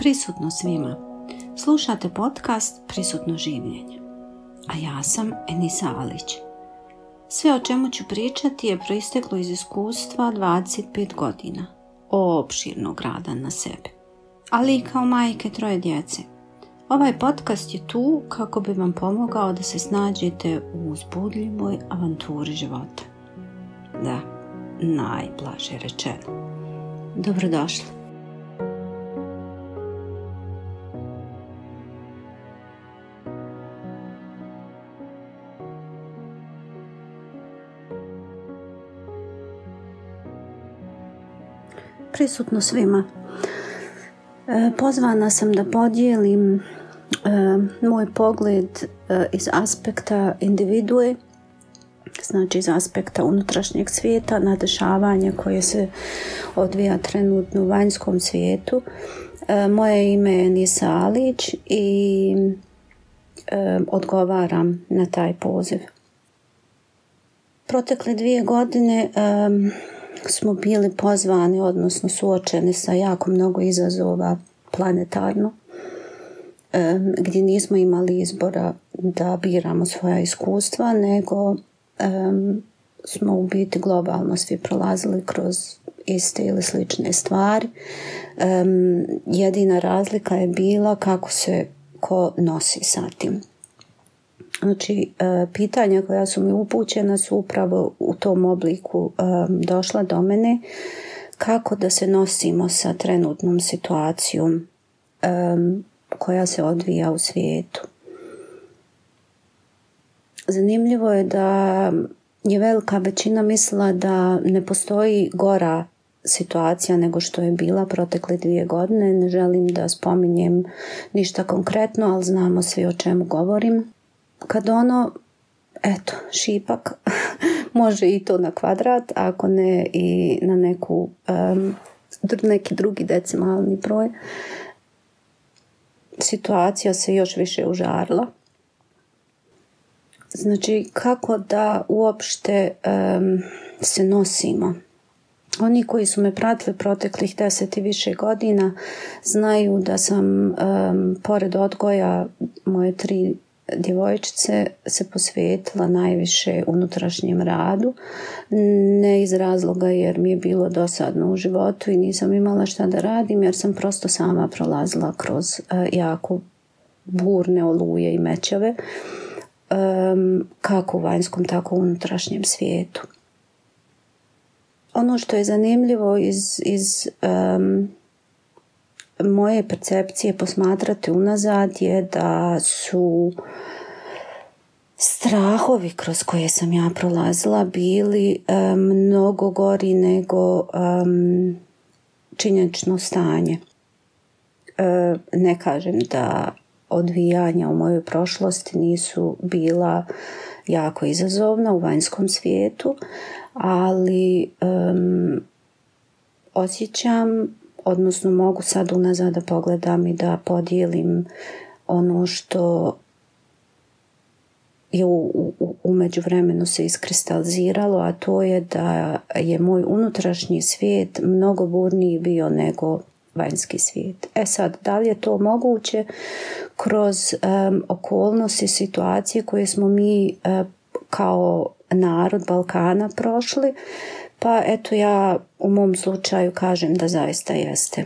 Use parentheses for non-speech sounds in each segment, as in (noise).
prisutno svima. Slušate podcast Prisutno življenje. A ja sam Enisa Alić. Sve o čemu ću pričati je proisteklo iz iskustva 25 godina opširnog rada na sebi. Ali i kao majke troje djece. Ovaj podcast je tu kako bi vam pomogao da se snađete u uzbudljivoj avanturi života. Da, najblaže rečeno. Dobrodošli. prisutno svima. E, pozvana sam da podijelim e, moj pogled e, iz aspekta individue, znači iz aspekta unutrašnjeg svijeta, na koje se odvija trenutno u vanjskom svijetu. Moje ime je Nisa Alić i odgovaram na taj poziv. Protekle dvije godine smo bili pozvani, odnosno suočeni sa jako mnogo izazova planetarno, gdje nismo imali izbora da biramo svoja iskustva, nego smo u biti globalno svi prolazili kroz iste ili slične stvari. Jedina razlika je bila kako se ko nosi sa tim. Znači, e, pitanja koja su mi upućena su upravo u tom obliku e, došla do mene kako da se nosimo sa trenutnom situacijom e, koja se odvija u svijetu. Zanimljivo je da je velika većina mislila da ne postoji gora situacija nego što je bila protekle dvije godine. Ne želim da spominjem ništa konkretno, ali znamo svi o čemu govorim kad ono, eto, šipak, (laughs) može i to na kvadrat, ako ne i na neku, neki drugi decimalni broj, situacija se još više užarila. Znači, kako da uopšte se nosimo? Oni koji su me pratili proteklih deset i više godina znaju da sam pored odgoja moje tri djevojčice se posvetila najviše unutrašnjem radu, ne iz razloga jer mi je bilo dosadno u životu i nisam imala šta da radim jer sam prosto sama prolazila kroz eh, jako burne oluje i mećave ehm, kako u vanjskom tako u unutrašnjem svijetu. Ono što je zanimljivo iz, iz ehm, moje percepcije posmatrati unazad je da su strahovi kroz koje sam ja prolazila bili e, mnogo gori nego e, činjenično stanje. E, ne kažem da odvijanja u mojoj prošlosti nisu bila jako izazovna u vanjskom svijetu, ali osjećam odnosno mogu sad unazad da pogledam i da podijelim ono što je u, u, međuvremenu se iskristaliziralo, a to je da je moj unutrašnji svijet mnogo burniji bio nego vanjski svijet. E sad, da li je to moguće kroz um, okolnosti situacije koje smo mi kao narod Balkana prošli, pa eto ja u mom slučaju kažem da zaista jeste.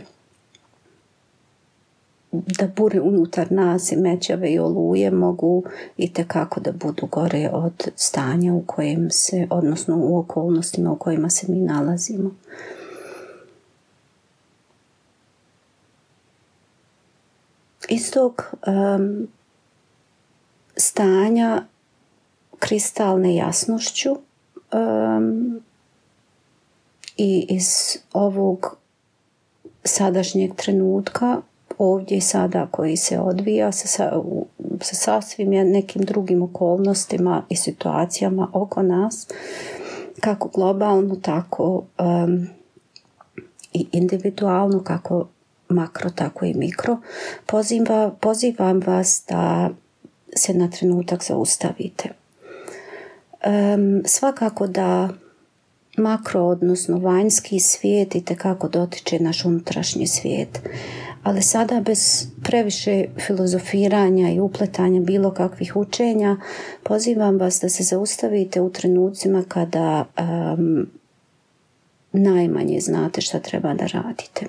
Da bure unutar nas i mećave i oluje mogu i kako da budu gore od stanja u kojem se, odnosno u okolnostima u kojima se mi nalazimo. Iz tog stanja kristalne jasnošću um, i iz ovog sadašnjeg trenutka ovdje i sada koji se odvija sa, sa sasvim nekim drugim okolnostima i situacijama oko nas kako globalno tako i individualno kako makro tako i mikro pozivam, pozivam vas da se na trenutak zaustavite um, svakako da makro, odnosno vanjski svijet i tekako dotiče naš unutrašnji svijet. Ali sada bez previše filozofiranja i upletanja bilo kakvih učenja, pozivam vas da se zaustavite u trenucima kada najmanje znate što treba da radite.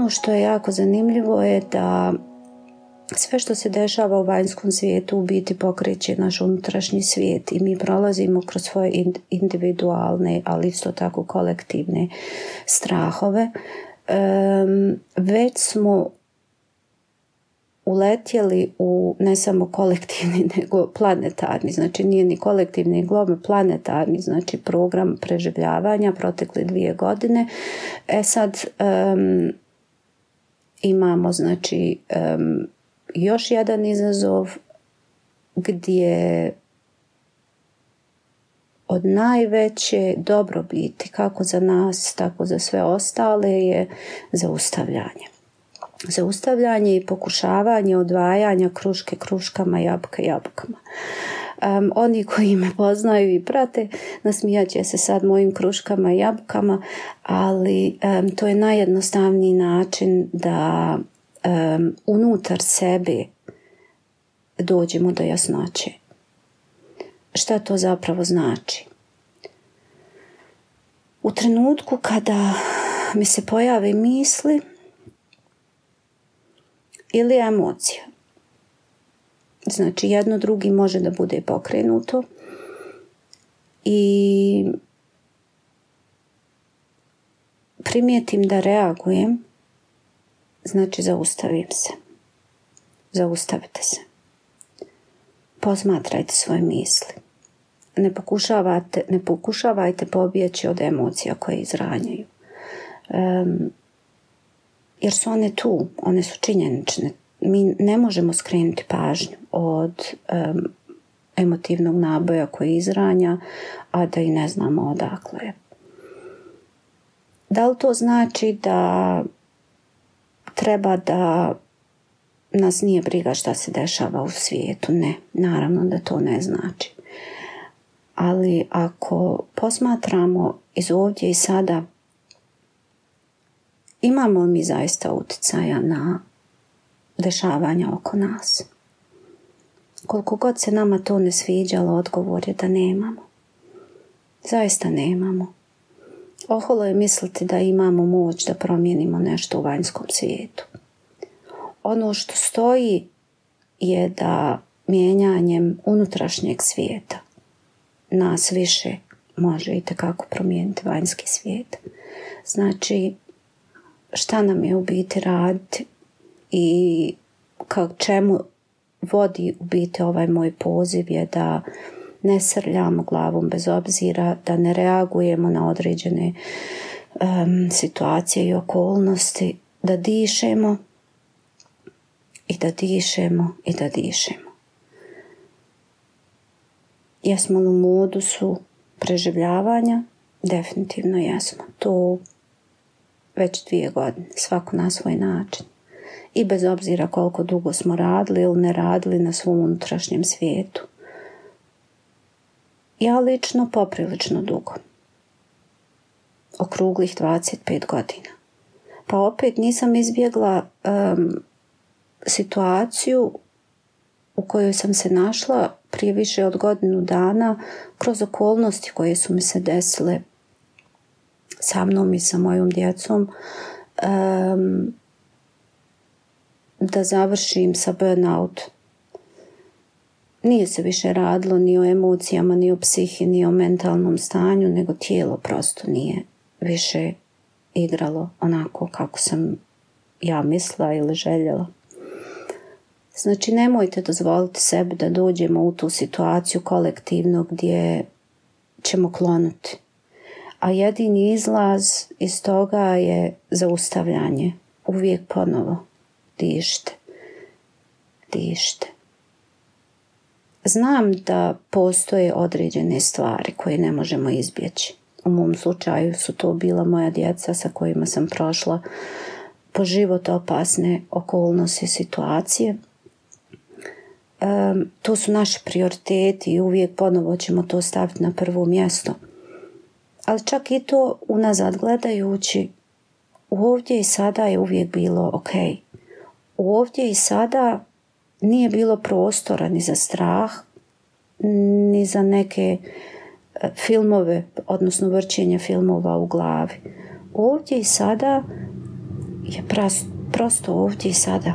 ono što je jako zanimljivo je da sve što se dešava u vanjskom svijetu u biti pokreće naš unutrašnji svijet i mi prolazimo kroz svoje individualne, ali isto tako kolektivne strahove. Um, već smo uletjeli u ne samo kolektivni (laughs) nego planetarni, znači nije ni kolektivni ni planetarni, znači program preživljavanja protekle dvije godine. E sad, um, imamo znači još jedan izazov gdje od najveće dobrobiti kako za nas tako za sve ostale je zaustavljanje zaustavljanje i pokušavanje odvajanja kruške kruškama, jabuka jabukama oni koji me poznaju i prate, nasmijat će se sad mojim kruškama i jabukama, ali to je najjednostavniji način da unutar sebi dođemo do jasnoće. Šta to zapravo znači? U trenutku kada mi se pojave misli ili emocija, Znači jedno drugi može da bude pokrenuto i primijetim da reagujem, znači zaustavim se. Zaustavite se. Pozmatrajte svoje misli. Ne, pokušavate, ne pokušavajte pobjeći od emocija koje izranjaju. jer su one tu, one su činjenične, mi ne možemo skrenuti pažnju od emotivnog naboja koji izranja, a da i ne znamo odakle Da li to znači da treba da nas nije briga šta se dešava u svijetu? Ne, naravno da to ne znači. Ali ako posmatramo iz ovdje i sada, imamo mi zaista utjecaja na dešavanja oko nas. Koliko god se nama to ne sviđalo, odgovor je da nemamo. Zaista nemamo. Oholo je misliti da imamo moć da promijenimo nešto u vanjskom svijetu. Ono što stoji je da mijenjanjem unutrašnjeg svijeta nas više može i tekako promijeniti vanjski svijet. Znači, šta nam je u biti raditi i ka čemu vodi u biti ovaj moj poziv je da ne srljamo glavom bez obzira, da ne reagujemo na određene situacije i okolnosti, da dišemo i da dišemo i da dišemo. Jesmo u modusu preživljavanja? Definitivno jesmo. To već dvije godine, svako na svoj način i bez obzira koliko dugo smo radili ili ne radili na svom unutrašnjem svijetu. Ja lično poprilično dugo. Okruglih 25 godina. Pa opet nisam izbjegla situaciju u kojoj sam se našla prije više od godinu dana kroz okolnosti koje su mi se desile sa mnom i sa mojom djecom da završim sa burnout. Nije se više radilo ni o emocijama, ni o psihi, ni o mentalnom stanju, nego tijelo prosto nije više igralo onako kako sam ja mislila ili željela. Znači nemojte dozvoliti sebi da dođemo u tu situaciju kolektivno gdje ćemo klonuti. A jedini izlaz iz toga je zaustavljanje. Uvijek ponovo tište. Tište. Znam da postoje određene stvari koje ne možemo izbjeći. U mom slučaju su to bila moja djeca sa kojima sam prošla po život opasne okolnosti situacije. to su naši prioriteti i uvijek ponovo ćemo to staviti na prvo mjesto. Ali čak i to unazad gledajući, ovdje i sada je uvijek bilo ok ovdje i sada nije bilo prostora ni za strah, ni za neke e, filmove, odnosno vrćenje filmova u glavi. Ovdje i sada je prosto ovdje i sada.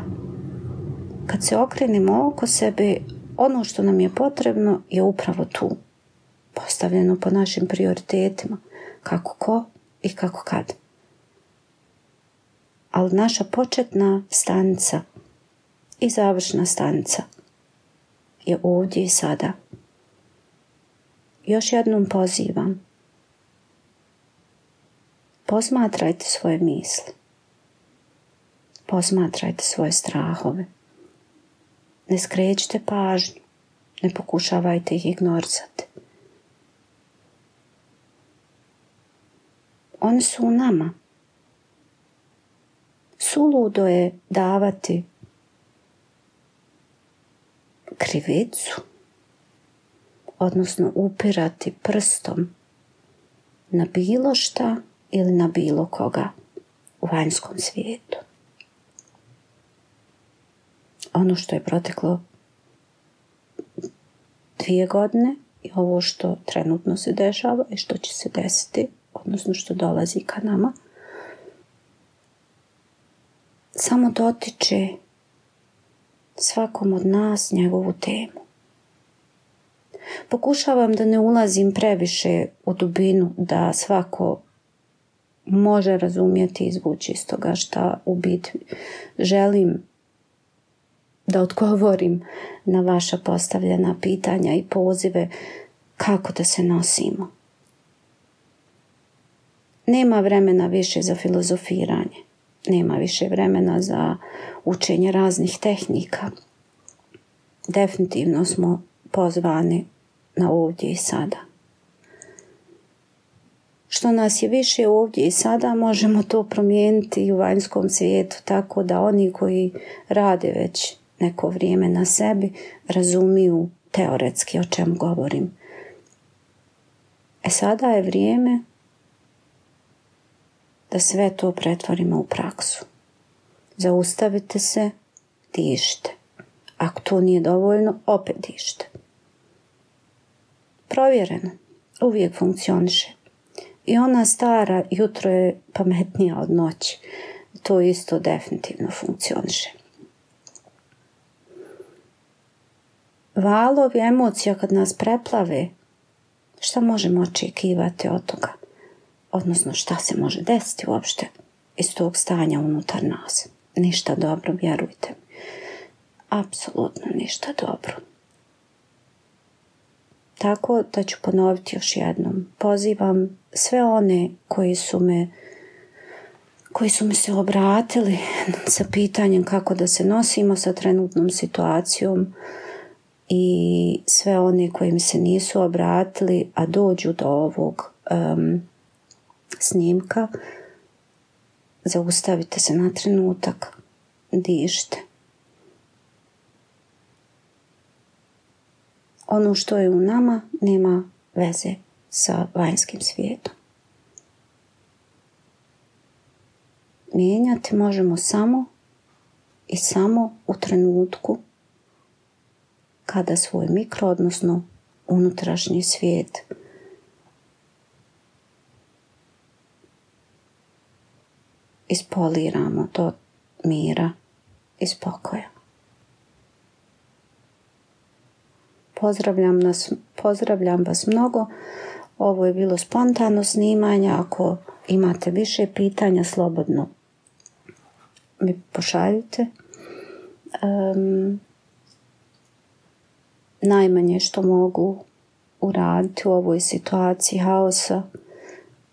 Kad se okrenemo oko sebe, ono što nam je potrebno je upravo tu. Postavljeno po našim prioritetima. Kako ko i kako kad ali naša početna stanica i završna stanica je ovdje i sada. Još jednom pozivam. Posmatrajte svoje misli. Posmatrajte svoje strahove. Ne skrećite pažnju. Ne pokušavajte ih ignorzati. Oni su u nama. Suludo je davati krivicu, odnosno upirati prstom na bilo šta ili na bilo koga u vanjskom svijetu. Ono što je proteklo dvije godine i ovo što trenutno se dešava i što će se desiti, odnosno što dolazi ka nama – samo dotiče svakom od nas njegovu temu. Pokušavam da ne ulazim previše u dubinu, da svako može razumjeti i izvući iz toga šta u biti želim da odgovorim na vaša postavljena pitanja i pozive kako da se nosimo. Nema vremena više za filozofiranje nema više vremena za učenje raznih tehnika. Definitivno smo pozvani na ovdje i sada. Što nas je više ovdje i sada, možemo to promijeniti u vanjskom svijetu, tako da oni koji rade već neko vrijeme na sebi, razumiju teoretski o čem govorim. E sada je vrijeme da sve to pretvorimo u praksu. Zaustavite se, dišite. Ako to nije dovoljno, opet dišite. Provjereno, uvijek funkcioniše. I ona stara jutro je pametnija od noći. To isto definitivno funkcioniše. Valovi emocija kad nas preplave, šta možemo očekivati od toga? odnosno šta se može desiti uopšte iz tog stanja unutar nas. Ništa dobro, vjerujte mi. Apsolutno ništa dobro. Tako da ću ponoviti još jednom. Pozivam sve one koji su me koji su mi se obratili sa pitanjem kako da se nosimo sa trenutnom situacijom i sve one koji mi se nisu obratili, a dođu do ovog snimka, zaustavite se na trenutak, dišite. Ono što je u nama nema veze sa vanjskim svijetom. Mijenjati možemo samo i samo u trenutku kada svoj mikro, odnosno unutrašnji svijet, ispoliramo do mira i spokoja. Pozdravljam, nas, pozdravljam vas mnogo. Ovo je bilo spontano snimanje. Ako imate više pitanja, slobodno mi pošaljite. Um, najmanje što mogu uraditi u ovoj situaciji haosa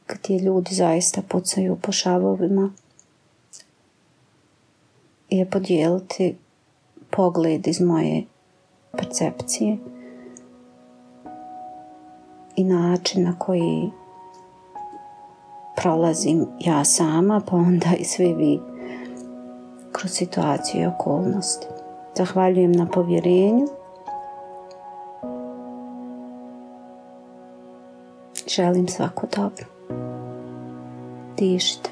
gdje ljudi zaista pucaju po šavovima je podijeliti pogled iz moje percepcije i način na koji prolazim ja sama, pa onda i svi vi kroz situaciju i okolnosti. Zahvaljujem na povjerenju. Želim svako dobro. Dišite.